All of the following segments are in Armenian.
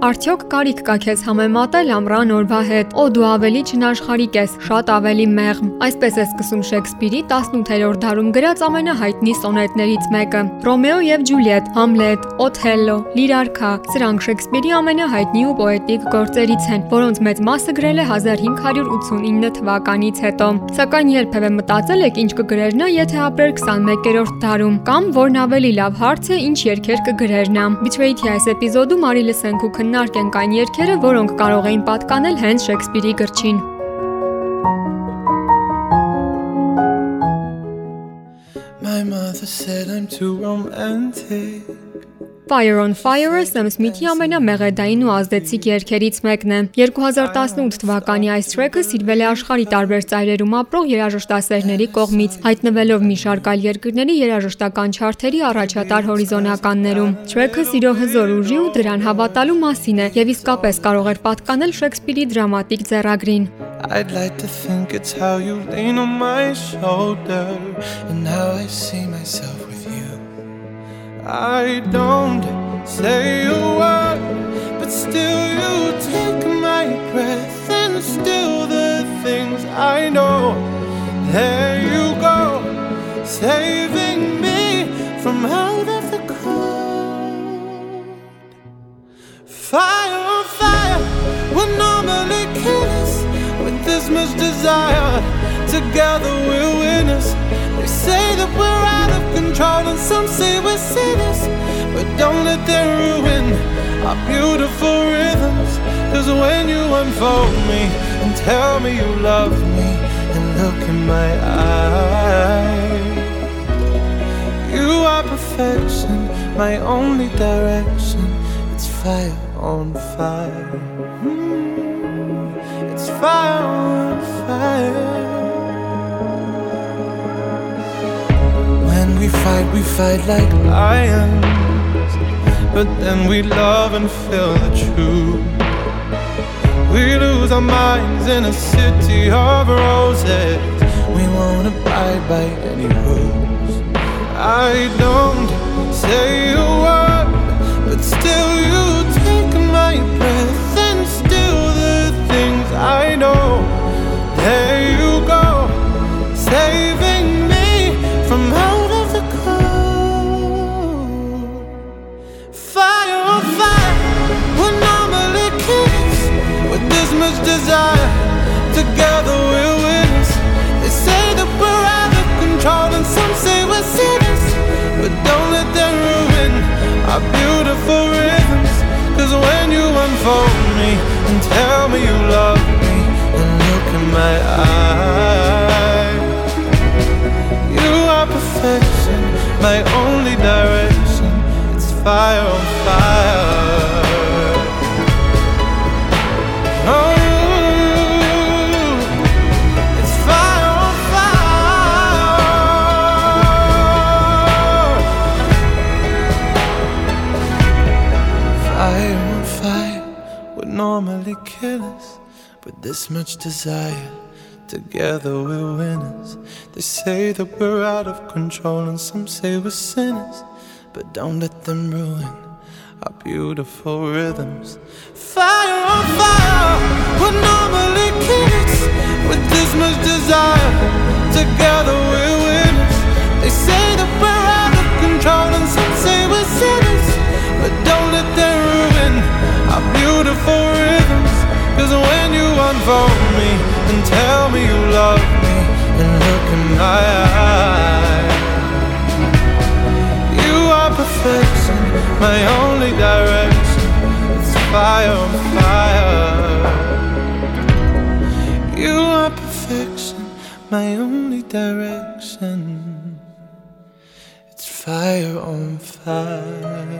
Արդյոք կարիք կա քեզ համեմատել ամռան օրվա հետ։ Օ դու ավելի չնաշխարիկ ես, շատ ավելի մեղմ։ Այսպես է սկսում Շեքսպիրի 18-րդ դարում գրած ամենահայտնի սոնետներից մեկը։ Ռոմեո եւ Ջուլիետ, Համլետ, Օթելլո, Լիրարքա, սրանք Շեքսպիրի ամենահայտնի ու պոետիկ գործերից են, որոնց մեծ մասը գրել է 1589 թվականից հետո։ Սակայն երբևէ մտածել եք ինչ կգրեր նա, եթե ապրեր 21-րդ դարում, կամ որն ավելի լավ հարց է, ինչ երգեր կգրեր նա։ Betrayed-ի այս էպիզոդում արի լսենք ու քննարկենք այն երգերը, որոնք կարող էին պատկանել հենց Շեքսպիրի գրչին։ My mother said I'm too romantic. Fire on Fire-ը Sam Smith-ի ամենամեղեդային ու ազդեցիկ երգերից մեկն է։ 2018 թվականի այս թրեքը սիրվել է աշխարհի տարբեր ծայրերում ապրող երաժշտասերների կողմից, հայտնվելով մի շարք այլ երկրների երաժշտական չարթերի առաջատար հորիզոնականներում։ Թրեքը սիրո հզոր ուժի ու դրան հավատալու մասին է եւ իսկապես կարող էր պատկանել Շեքսպիրի դրամատիկ ձեռագրին։ I'd like to think it's how you lean on my shoulder and how I see myself. I don't say a word, but still you take my breath and still the things I know. There you go, saving me from out of the cold. Fire on fire, we're normally killers with this much desire. Together we're winners. They say that we're out of control, and some say we're sinners. But don't let them ruin our beautiful rhythms. Cause when you unfold me and tell me you love me, and look in my eyes, you are perfection, my only direction. It's fire on fire. Mm, It's fire on fire. Fight, we fight like lions. But then we love and feel the truth. We lose our minds in a city of roses. We won't abide by any rules. I don't say a word, but still you take my breath and still the things I know. There you go, saving with this much desire. Together we're winners. They say that we're out of control, and some say we're sinners. But don't let them ruin our beautiful rhythms. Cause when you unfold me and tell me you love me, Together we're winners. They say that we're out of control, and some say we're sinners. But don't let them ruin our beautiful rhythms. Fire on fire, we're normally kids with this much desire. Together we're winners. They say that we're out of control, and some say we're sinners. But don't let them ruin our beautiful rhythms. Cause when you unfold me and tell me you love me, and look in my eyes. You are perfection, my only direction. It's fire on fire. You are perfection, my only direction. It's fire on fire.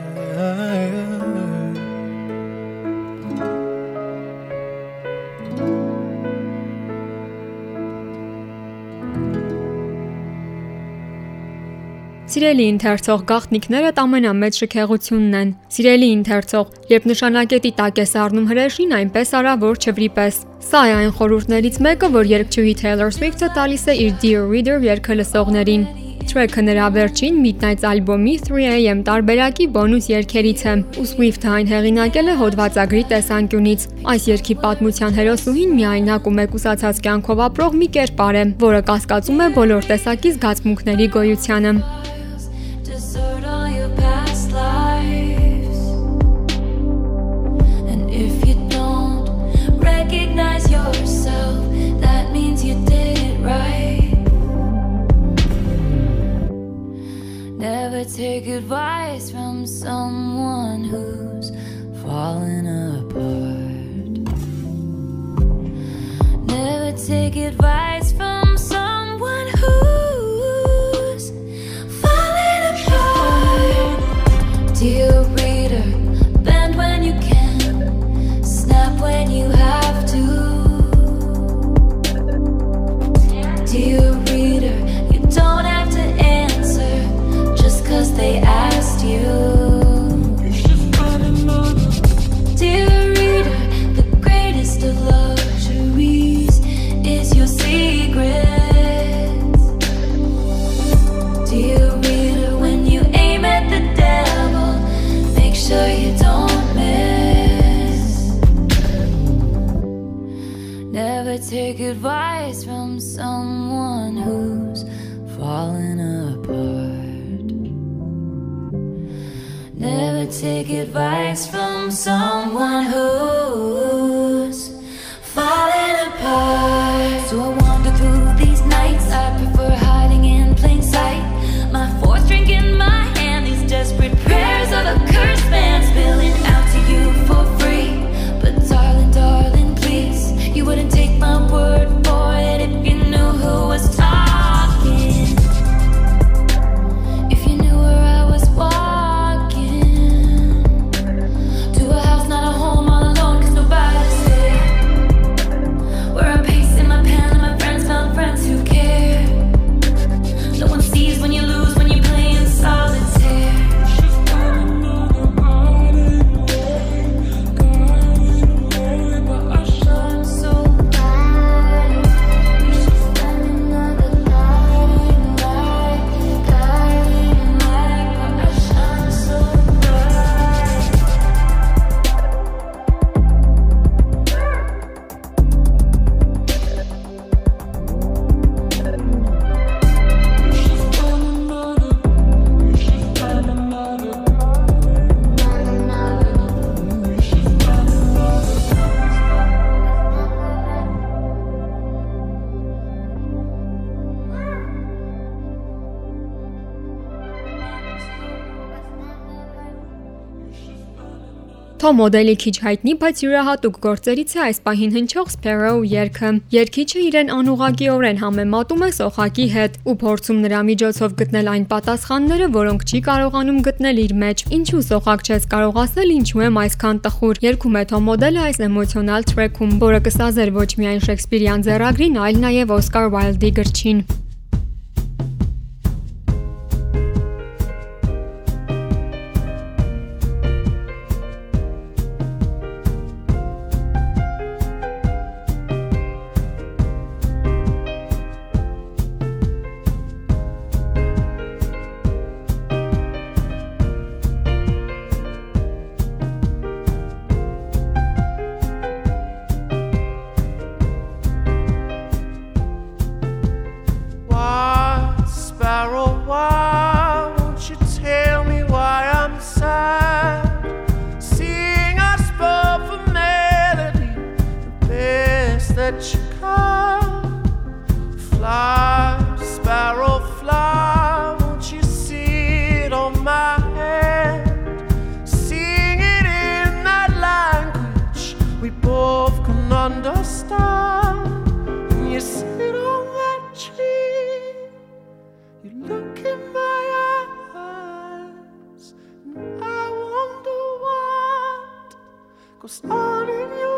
Սիրելի ընթերցող գաղտնիքներդ ամենամեծ շքեղությունն են։ Սիրելի ընթերցող, երբ նշանակետի տակ ես առնում հրեշին, այնպես արա, որ չվրիպես։ Սա է այն խորհուրդներից մեկը, որ երգչուհի Taylor Swift-ը տալիս է իր Dear Reader երգը լսողներին։ Track-ը նրա վերջին Midnight album-ի 3AM տարբերակի բոնուս երգերից է, ու Swift-ը այն հեղինակել է հոդվածագրի տեսանկյունից։ Այս երգի պատմության հերոսուհին միայնակ ու մեկուսացած կյանքով ապրող մի կերպար է, որը կասկածում է բոլոր տեսակի զգացմունքների գոյությանը։ Never take advice from someone who's falling apart. Never take advice from someone who's falling apart. Մոդելի քիչ հայտնի, բայց յուրահատուկ գործերից է այս պահին հնչող Sparrow երգը։ Երգիչը իրեն անուղղակիորեն համեմատում է սոխակի հետ ու փորձում նրա միջոցով գտնել այն պատասխանները, որոնք չի կարողանում գտնել իր մեջ։ Ինչու սոխակ չես կարող ասել, ինչու եմ այսքան տխուր։ Երգում է Թոմ մոդելը այս էմոցիոնալ թրեքում, որը կսազեր ոչ միայն Շեքսպիրյան ձեռագրին, այլ նաև Օսկար Ուայլդի գրչին։ on in your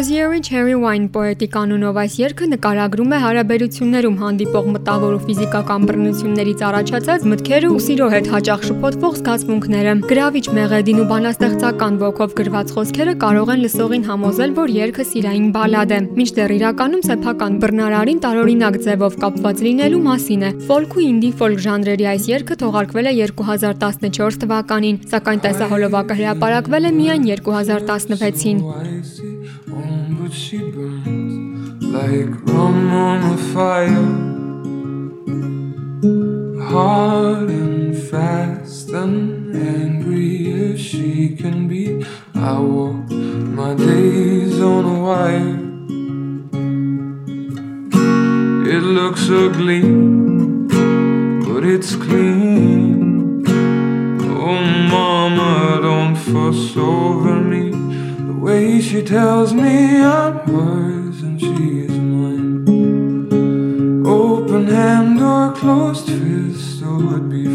Hosier-ի Cherry Wine պոետիկ անունով այս երգը նկարագրում է հարաբերություններում հանդիպող մտավոր ու ֆիզիկական բռնություններից առաջացած մտքերը ու սիրո հետ հաճախ շփոթվող զգացմունքները։ Գրավիչ մեղեդին ու բանաստեղծական ոգով գրված խոսքերը կարող են լսողին համոզել, որ երգը սիրային բալադ է, մինչդեռ իրականում սեփական բռնարարին տարօրինակ ձևով կապված լինելու մասին է։ Ֆոլք ու ինդի ֆոլք ժանրերի այս երգը թողարկվել է 2014 թվականին, սակայն տեսահոլովակը հրապարակվել է միայն 2016-ին։ But she burns like rum on a fire. Hard and fast and angry as she can be. I walk my days on a wire. It looks ugly, but it's clean. Oh, mama, don't fuss over me way she tells me I'm hers and she is mine. Open hand or closed fist, so oh, it'd be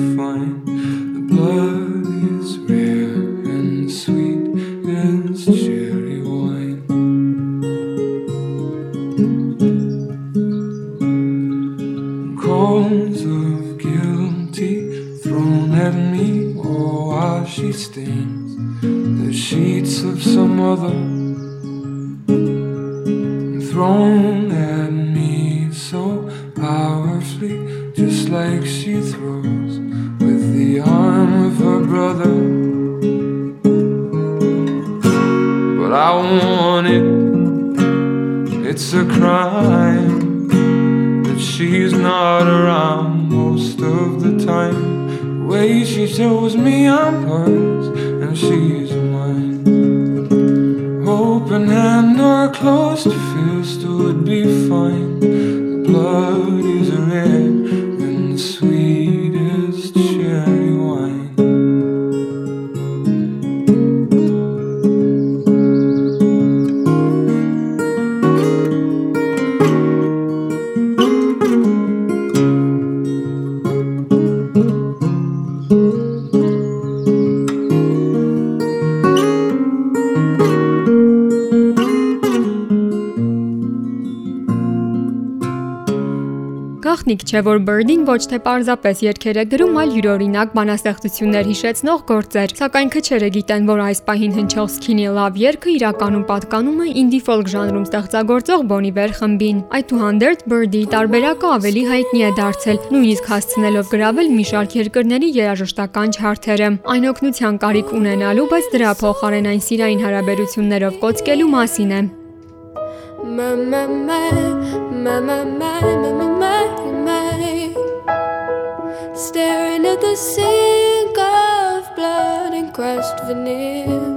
mother. Would be fine. Գաղտնիք չէ, որ Bird-ին ոչ թե պարզապես երգեր է գրում, այլ յուրօրինակ բանաստեղծություններ հիշեցնող գործեր։ Սակայն քչերը գիտեն, որ այս պահին հնչող Skinny Love երգը իրականում պատկանում է indie folk ժանրում ստեղծագործող Bon Iver խմբին։ Այդուհանդերձ Bird-ի տարբերակը ավելի հայտնի է դարձել, նույնիսկ հասցնելով գրավել մի շարք երկրների երաժշտական չարթերը։ Այն օգնության կարիք ունենալու, բայց դրա փոխարեն այն սիրային հարաբերություններով կոծկելու մասին է։ My, my, my, my, my, my, my, my, my. Staring at the sink of blood and crushed veneer.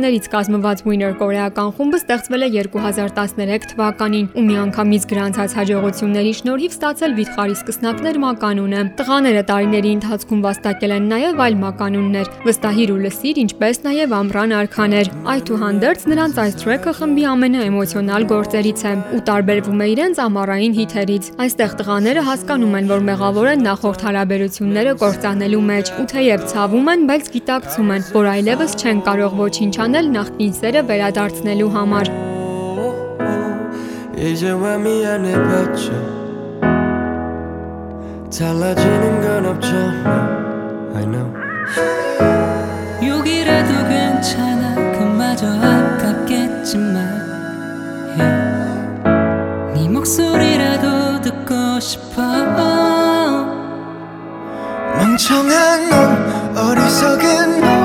4 տղաներից կազմված Winner կորեական խումբը ստեղծվել է 2013 թվականին ու միանգամից գրանցած հաջողությունների շնորհիվ ստացել վիթխարի սկսնակներ մականունը։ Տղաները տարիների ընթացքում վաստակել են նաև այլ մականուններ՝ վստահիր ու լսիր, ինչպես նաև ամռան արքաներ։ Այդուհանդերձ նրանց այս թրեքը խմբի ամենաէմոցիոնալ գործերից է ու տարբերվում է իրենց ամառային հիթերից։ Այստեղ տղաները հասկանում են, որ մեղավոր են նախորդ հարաբերությունները կործանելու մեջ ու թեև ցավում են, բայց գիտակցում են, որ այլևս չեն կարող ոչինչ անել նախկին սերը վերադարձնելու համար։ 이제와 미안해봤자 달라지는 건 없잖아 I know 욕이라도 괜찮아 그마저 아깝겠지만 yeah. 네 목소리라도 듣고 싶어 멍청한 놈 어리석은 놈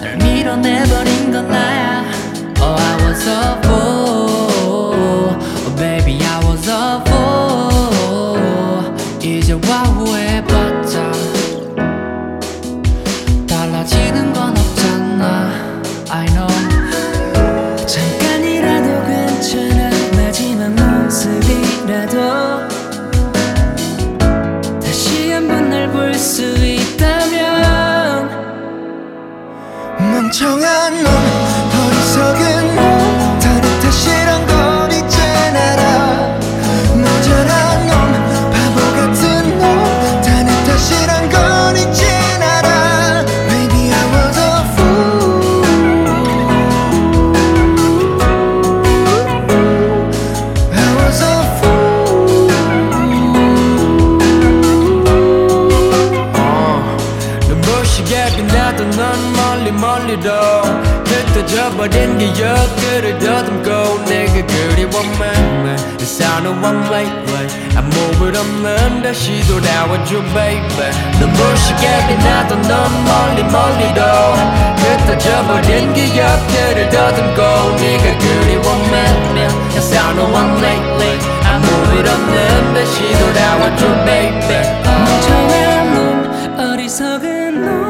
널 밀어내버린 건 나야 Oh I was a fool I know I'm lately 아무 일 없는 다시 돌아와줘 baby. 눈부시게 빛나던 넌 멀리 멀리도. 흩어져버린 기억들을 더듬고 네가 그리워만 Yes I know I'm lately 아무 일 없는 다시 돌아와줘 baby. 멍청한 놈 어리석은 놈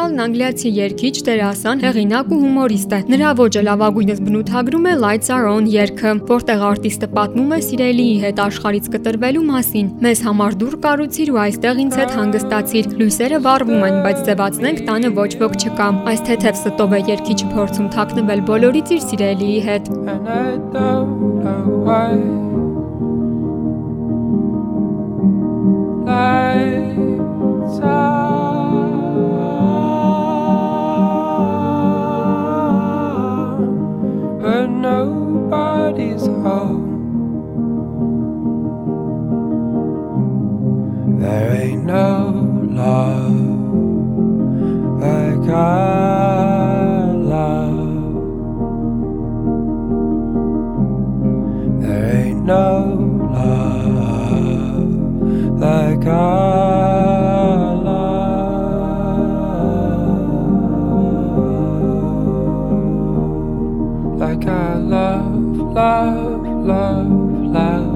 Ռոսենթալն անգլիացի երգիչ, դերասան, հեղինակ ու հումորիստ է։ Նրա ոճը լավագույնս բնութագրում է Lights Are On երգը, որտեղ արտիստը պատմում է սիրելիի հետ աշխարից կտրվելու մասին։ Մեզ համար դուր կարուցիր ու այստեղ ինձ հետ հանգստացիր։ Լույսերը վառվում են, բայց ձևացնենք տանը ոչ ոք չկա։ Այս թեթև ստով է երգիչը փորձում թաքնվել բոլորից իր սիրելիի հետ։ And I don't know why. Lights on But nobody's home. There ain't no love like our love. There ain't no love like our love, love, love,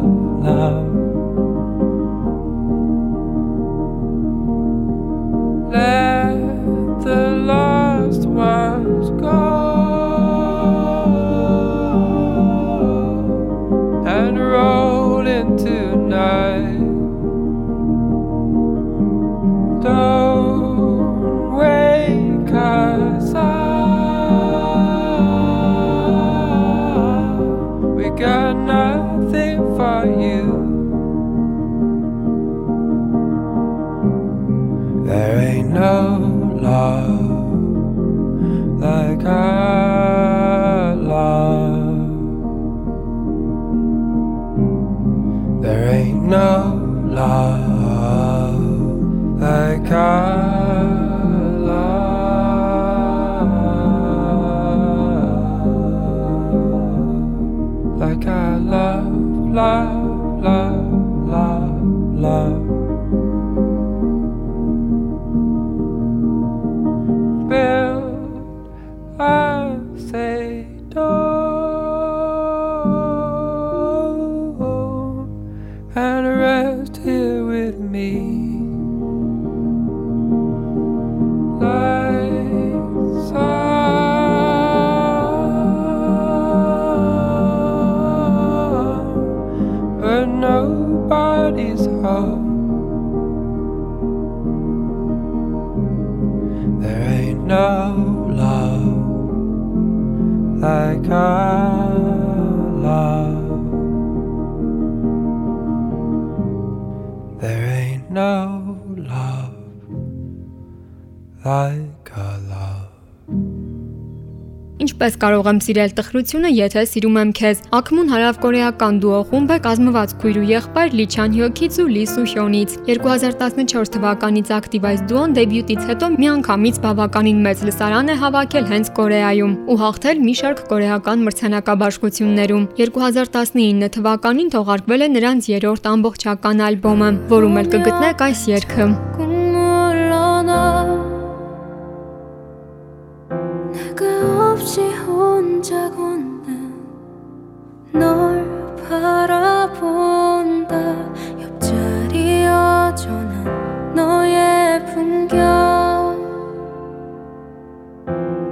կարող եմ սիրել տխրությունը, եթե սիրում եմ քեզ։ Ակմուն հարավկորեական դուո խումբը կազմված քույրու եղբայր Լի Չան Հյոքից ու Լի Սու Հյոնից։ 2014 թվականից ակտիվ այս դուոն դեբյուտից հետո միանգամից բավականին մեծ լսարան է հավաքել հենց Կորեայում ու հաղթել մի շարք կորեական մրցանակաբաշխություններում։ 2019 թվականին թողարկվել է նրանց երրորդ ամբողջական ալբոմը, որում էլ կգտնեք այս երգը։ 혼자고는 널 바라본다 옆자리 여전한 너의 풍경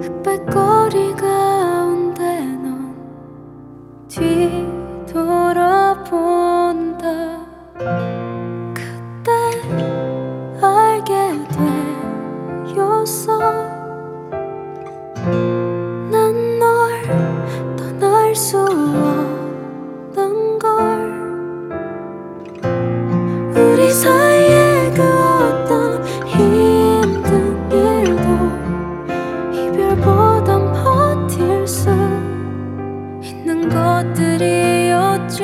흑백 거리 가운데 넌 뒤. 사이에 그 힘든 일도 이별보단 버틸 수 있는 것들이었죠.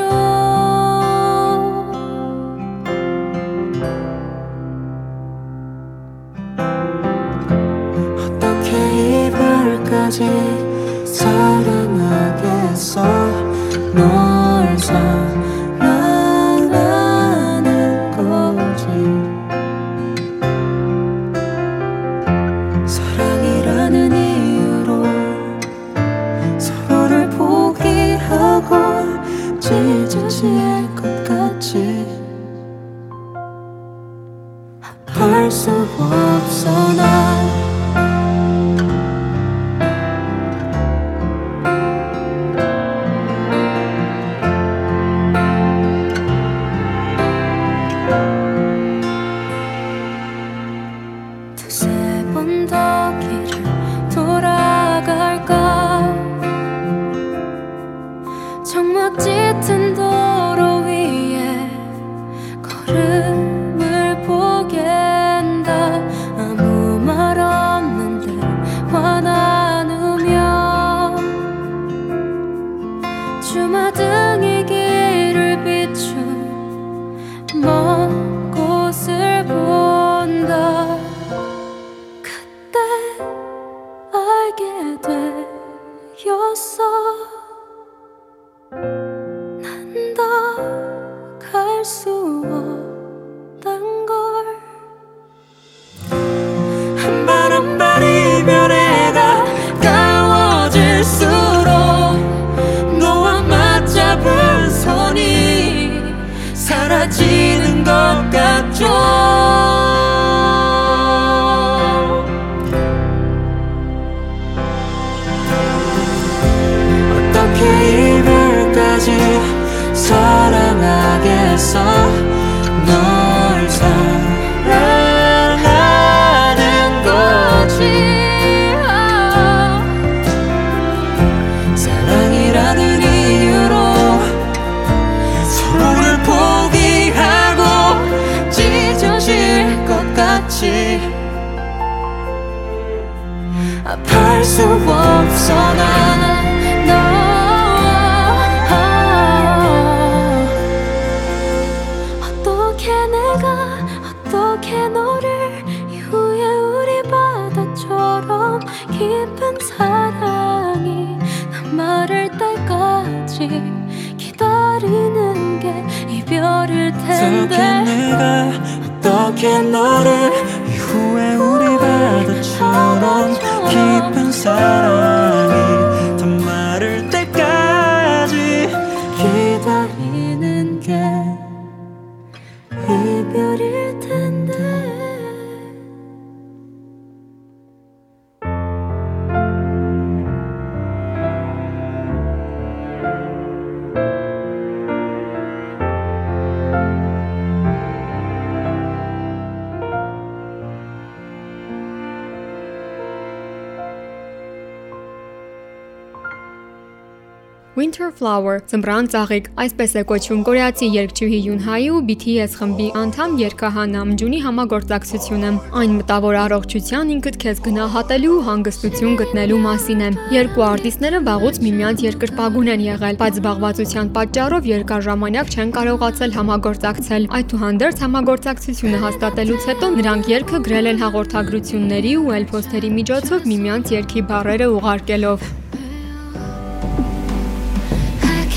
Winter Flower, ծմբրան ծաղիկ, այսպես է կոչվում կորեացի երգչուհի Յունհայի ու BTS խմբի անդամ երգահա Նամջունի համագործակցությունը։ Այն մտավոր առողջության ինքդ քեզ գնահատելու ու հանգստություն գտնելու մասին է։ Երկու արտիստները վաղուց միմյանց երկրպագուն են եղել, բայց զբաղվածության պատճառով երկար ժամանակ չեն կարողացել համագործակցել։ Այդուհանդերձ համագործակցությունը հաստատելուց հետո նրանք երգը գրել են հաղորդագրությունների ու էլփոստերի միջոցով միմյանց երգի բառերը ուղարկելով։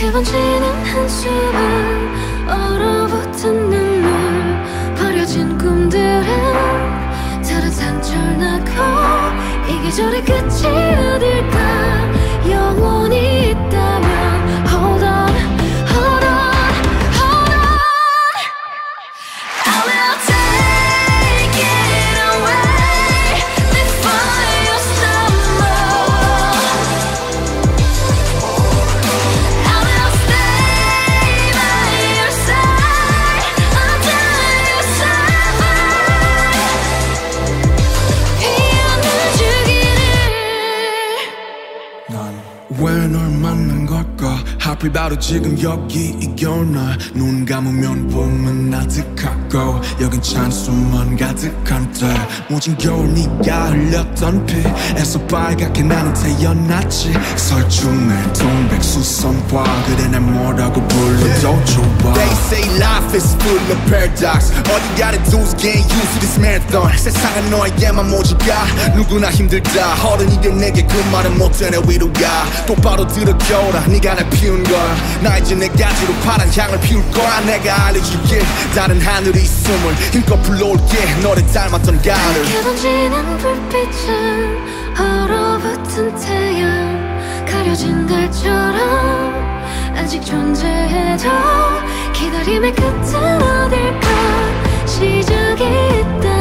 개번지는 한숨을 얼어붙은 눈물 버려진 꿈들은 다른 상처를 낳고 이 계절의 끝이 어딜까? 영원히 있다 바로 지금 여기 이 겨울날 눈 감으면 봄은 아득 하고 여긴 찬수만 가득한 때. 모진 겨울 네가 흘렸던 피에서 빨갛게 나는 태어났지. 설중의 동백 수선화 그래 날 뭐라고 불러도 좋아. They say life is full of paradox. do is get used to this marathon. 세상은 너에게만 모질까? 누구나 힘들다. 어른이 된 내게 그 말은 못되네. 위로가. 똑바로 들어 겨울아. 네가 날 피운 거야. 나 이제 내 가지로 파란 향을 피울 거야. 내가 알려줄게. 다른 하늘이 있음을 힘껏 불러올게. 너를 닮았던 가을을 개번지는 불빛은 얼어붙은 태양. 가려진 달처럼 아직 존재해도 기다림의 끝은 어딜까? 시작이 있다